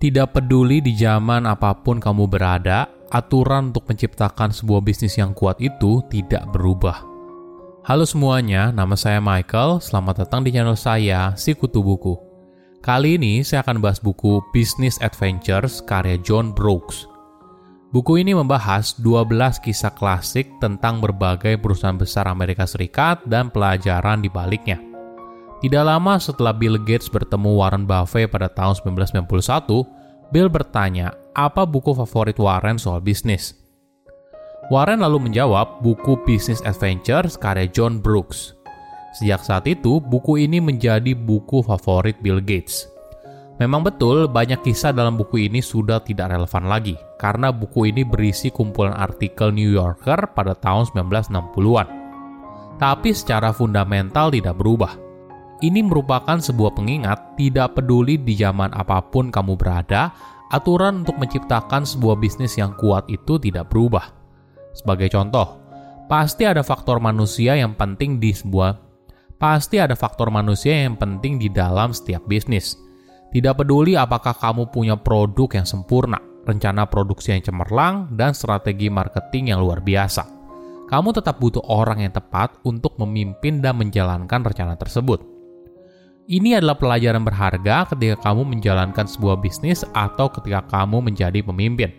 Tidak peduli di zaman apa pun kamu berada, aturan untuk menciptakan sebuah bisnis yang kuat itu tidak berubah. Halo semuanya, nama saya Michael. Selamat datang di channel saya, Si Kutu Buku. Kali ini saya akan bahas buku Business Adventures karya John Brooks. Buku ini membahas 12 kisah klasik tentang berbagai perusahaan besar Amerika Serikat dan pelajaran di baliknya. Tidak lama setelah Bill Gates bertemu Warren Buffett pada tahun 1991, Bill bertanya, apa buku favorit Warren soal bisnis? Warren lalu menjawab buku Business Adventures karya John Brooks. Sejak saat itu, buku ini menjadi buku favorit Bill Gates. Memang betul, banyak kisah dalam buku ini sudah tidak relevan lagi, karena buku ini berisi kumpulan artikel New Yorker pada tahun 1960-an. Tapi secara fundamental tidak berubah ini merupakan sebuah pengingat tidak peduli di zaman apa pun kamu berada, aturan untuk menciptakan sebuah bisnis yang kuat itu tidak berubah. Sebagai contoh, pasti ada faktor manusia yang penting di sebuah pasti ada faktor manusia yang penting di dalam setiap bisnis. Tidak peduli apakah kamu punya produk yang sempurna, rencana produksi yang cemerlang, dan strategi marketing yang luar biasa. Kamu tetap butuh orang yang tepat untuk memimpin dan menjalankan rencana tersebut. Ini adalah pelajaran berharga ketika kamu menjalankan sebuah bisnis atau ketika kamu menjadi pemimpin.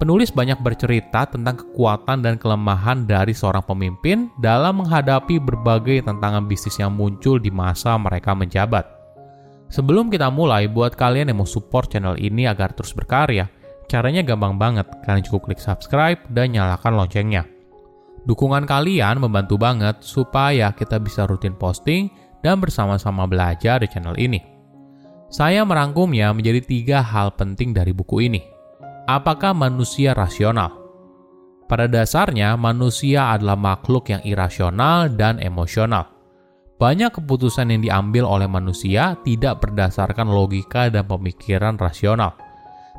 Penulis banyak bercerita tentang kekuatan dan kelemahan dari seorang pemimpin dalam menghadapi berbagai tantangan bisnis yang muncul di masa mereka menjabat. Sebelum kita mulai, buat kalian yang mau support channel ini agar terus berkarya, caranya gampang banget, kalian cukup klik subscribe dan nyalakan loncengnya. Dukungan kalian membantu banget supaya kita bisa rutin posting dan bersama-sama belajar di channel ini. Saya merangkumnya menjadi tiga hal penting dari buku ini. Apakah manusia rasional? Pada dasarnya, manusia adalah makhluk yang irasional dan emosional. Banyak keputusan yang diambil oleh manusia tidak berdasarkan logika dan pemikiran rasional,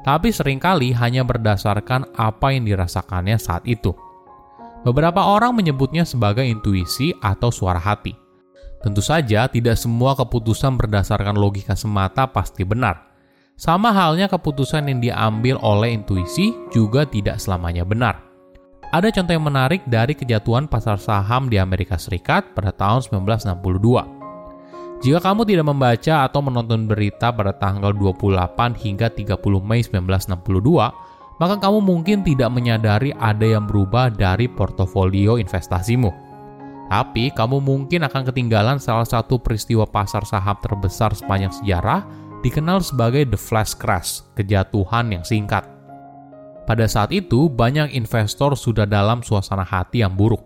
tapi sering kali hanya berdasarkan apa yang dirasakannya saat itu. Beberapa orang menyebutnya sebagai intuisi atau suara hati. Tentu saja, tidak semua keputusan berdasarkan logika semata pasti benar. Sama halnya keputusan yang diambil oleh intuisi juga tidak selamanya benar. Ada contoh yang menarik dari kejatuhan pasar saham di Amerika Serikat pada tahun 1962. Jika kamu tidak membaca atau menonton berita pada tanggal 28 hingga 30 Mei 1962, maka kamu mungkin tidak menyadari ada yang berubah dari portofolio investasimu. Tapi kamu mungkin akan ketinggalan salah satu peristiwa pasar saham terbesar sepanjang sejarah dikenal sebagai The Flash Crash, kejatuhan yang singkat. Pada saat itu, banyak investor sudah dalam suasana hati yang buruk.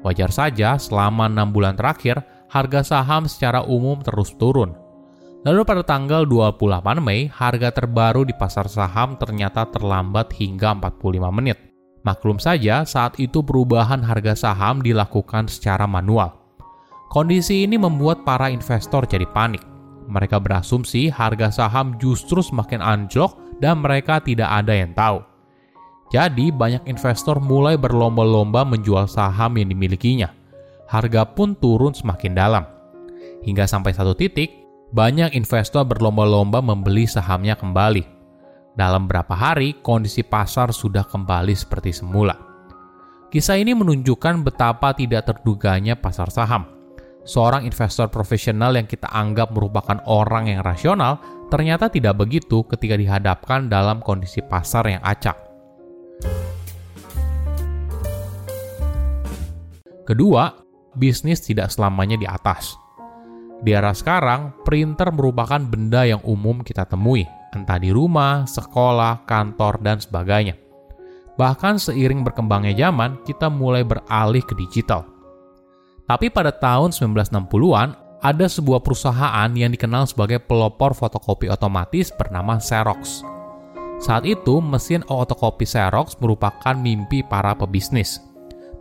Wajar saja selama enam bulan terakhir, harga saham secara umum terus turun. Lalu pada tanggal 28 Mei, harga terbaru di pasar saham ternyata terlambat hingga 45 menit. Maklum saja, saat itu perubahan harga saham dilakukan secara manual. Kondisi ini membuat para investor jadi panik. Mereka berasumsi harga saham justru semakin anjlok dan mereka tidak ada yang tahu. Jadi, banyak investor mulai berlomba-lomba menjual saham yang dimilikinya. Harga pun turun semakin dalam. Hingga sampai satu titik, banyak investor berlomba-lomba membeli sahamnya kembali dalam beberapa hari, kondisi pasar sudah kembali seperti semula. Kisah ini menunjukkan betapa tidak terduganya pasar saham. Seorang investor profesional yang kita anggap merupakan orang yang rasional ternyata tidak begitu ketika dihadapkan dalam kondisi pasar yang acak. Kedua, bisnis tidak selamanya di atas. Di era sekarang, printer merupakan benda yang umum kita temui, entah di rumah, sekolah, kantor, dan sebagainya. Bahkan seiring berkembangnya zaman, kita mulai beralih ke digital. Tapi pada tahun 1960-an, ada sebuah perusahaan yang dikenal sebagai pelopor fotokopi otomatis bernama Xerox. Saat itu, mesin fotokopi Xerox merupakan mimpi para pebisnis.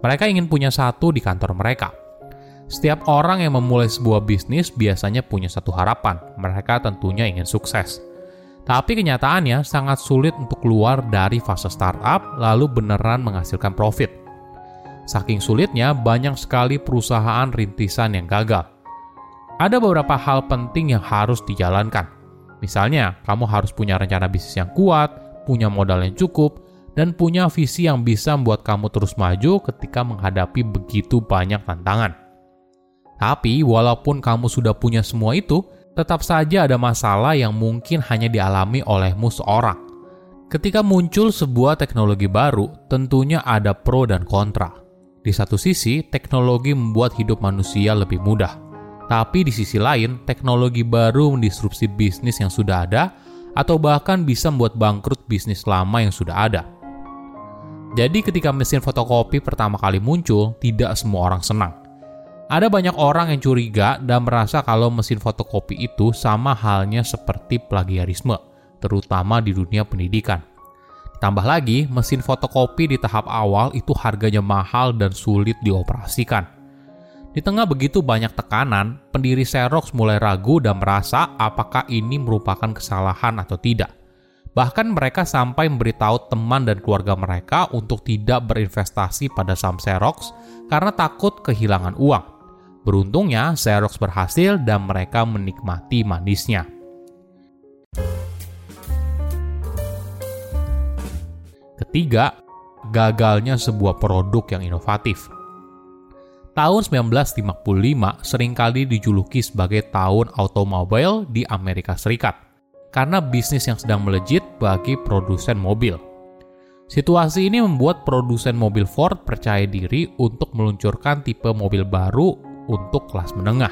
Mereka ingin punya satu di kantor mereka – setiap orang yang memulai sebuah bisnis biasanya punya satu harapan, mereka tentunya ingin sukses. Tapi kenyataannya sangat sulit untuk keluar dari fase startup lalu beneran menghasilkan profit. Saking sulitnya, banyak sekali perusahaan rintisan yang gagal. Ada beberapa hal penting yang harus dijalankan. Misalnya, kamu harus punya rencana bisnis yang kuat, punya modal yang cukup, dan punya visi yang bisa membuat kamu terus maju ketika menghadapi begitu banyak tantangan. Tapi, walaupun kamu sudah punya semua itu, tetap saja ada masalah yang mungkin hanya dialami olehmu seorang. Ketika muncul sebuah teknologi baru, tentunya ada pro dan kontra. Di satu sisi, teknologi membuat hidup manusia lebih mudah. Tapi di sisi lain, teknologi baru mendisrupsi bisnis yang sudah ada atau bahkan bisa membuat bangkrut bisnis lama yang sudah ada. Jadi ketika mesin fotokopi pertama kali muncul, tidak semua orang senang. Ada banyak orang yang curiga dan merasa kalau mesin fotokopi itu sama halnya seperti plagiarisme, terutama di dunia pendidikan. Tambah lagi, mesin fotokopi di tahap awal itu harganya mahal dan sulit dioperasikan. Di tengah begitu banyak tekanan, pendiri Xerox mulai ragu dan merasa apakah ini merupakan kesalahan atau tidak. Bahkan mereka sampai memberitahu teman dan keluarga mereka untuk tidak berinvestasi pada saham Xerox karena takut kehilangan uang. Beruntungnya, Xerox berhasil dan mereka menikmati manisnya. Ketiga, gagalnya sebuah produk yang inovatif. Tahun 1955 sering kali dijuluki sebagai tahun automobil di Amerika Serikat karena bisnis yang sedang melejit bagi produsen mobil. Situasi ini membuat produsen mobil Ford percaya diri untuk meluncurkan tipe mobil baru untuk kelas menengah.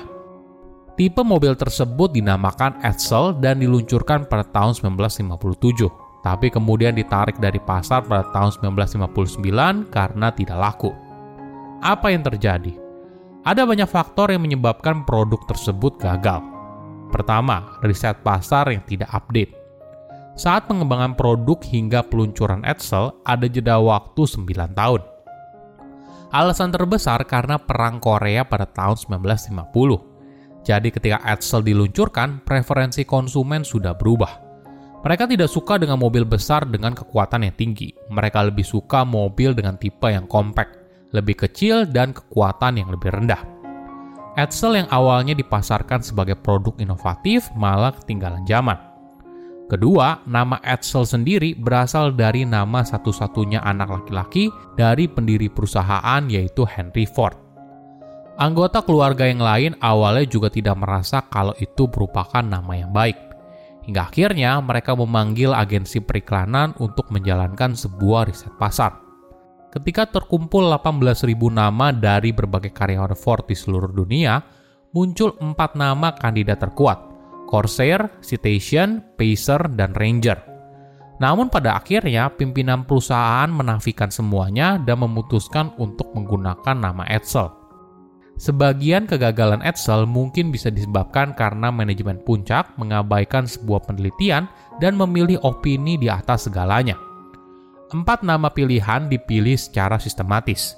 Tipe mobil tersebut dinamakan Edsel dan diluncurkan pada tahun 1957, tapi kemudian ditarik dari pasar pada tahun 1959 karena tidak laku. Apa yang terjadi? Ada banyak faktor yang menyebabkan produk tersebut gagal. Pertama, riset pasar yang tidak update. Saat pengembangan produk hingga peluncuran Edsel, ada jeda waktu 9 tahun. Alasan terbesar karena Perang Korea pada tahun 1950. Jadi ketika Edsel diluncurkan, preferensi konsumen sudah berubah. Mereka tidak suka dengan mobil besar dengan kekuatan yang tinggi. Mereka lebih suka mobil dengan tipe yang compact, lebih kecil dan kekuatan yang lebih rendah. Edsel yang awalnya dipasarkan sebagai produk inovatif malah ketinggalan zaman. Kedua, nama Edsel sendiri berasal dari nama satu-satunya anak laki-laki dari pendiri perusahaan yaitu Henry Ford. Anggota keluarga yang lain awalnya juga tidak merasa kalau itu merupakan nama yang baik. Hingga akhirnya mereka memanggil agensi periklanan untuk menjalankan sebuah riset pasar. Ketika terkumpul 18.000 nama dari berbagai karyawan Ford di seluruh dunia, muncul empat nama kandidat terkuat, Corsair, Citation, Pacer, dan Ranger. Namun pada akhirnya, pimpinan perusahaan menafikan semuanya dan memutuskan untuk menggunakan nama Edsel. Sebagian kegagalan Edsel mungkin bisa disebabkan karena manajemen puncak mengabaikan sebuah penelitian dan memilih opini di atas segalanya – empat nama pilihan dipilih secara sistematis.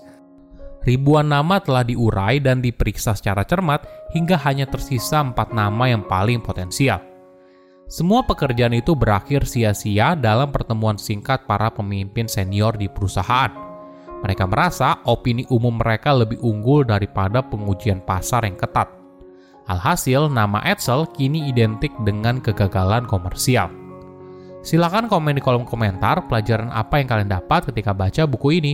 Ribuan nama telah diurai dan diperiksa secara cermat hingga hanya tersisa empat nama yang paling potensial. Semua pekerjaan itu berakhir sia-sia dalam pertemuan singkat para pemimpin senior di perusahaan. Mereka merasa opini umum mereka lebih unggul daripada pengujian pasar yang ketat. Alhasil, nama Edsel kini identik dengan kegagalan komersial. Silahkan komen di kolom komentar pelajaran apa yang kalian dapat ketika baca buku ini.